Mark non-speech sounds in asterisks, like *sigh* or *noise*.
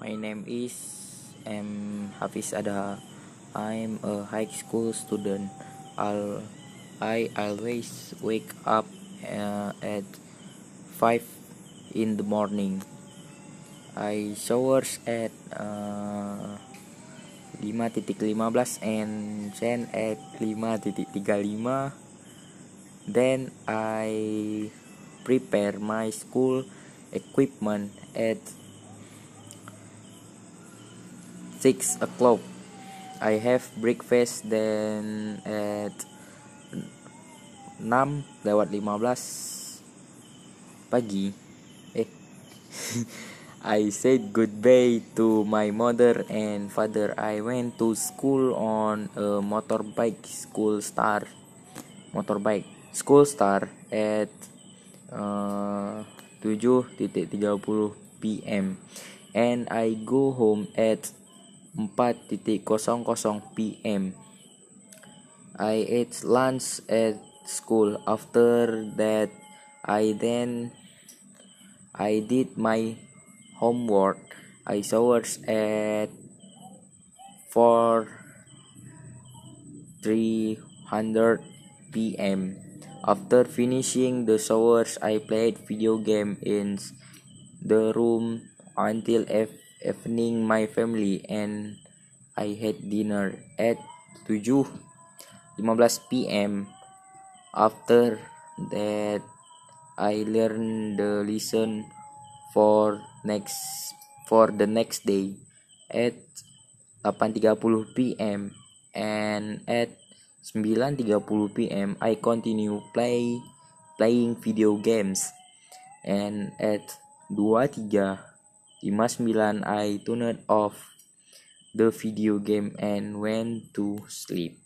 My name is M. Hafiz Adha. I'm a high school student. I'll, I always wake up uh, at 5 in the morning. I showers at uh, 5.15 and then at 5.35 then I prepare my school equipment at 6 o'clock. I have breakfast then at 6 lewat 15 pagi. Eh *laughs* I said goodbye to my mother and father. I went to school on a motorbike school star motorbike school star at uh, 7.30 pm and I go home at 4.00 pm. I ate lunch at school. After that, I then I did my homework. I showered at 4 300 p.m. After finishing the showers, I played video game in the room until evening my family and I had dinner at 7.15 p.m. After that, I learned the lesson for next for the next day at 8.30 p.m. and at 9.30 p.m. I continue play playing video games and at 23.59 I turned off the video game and went to sleep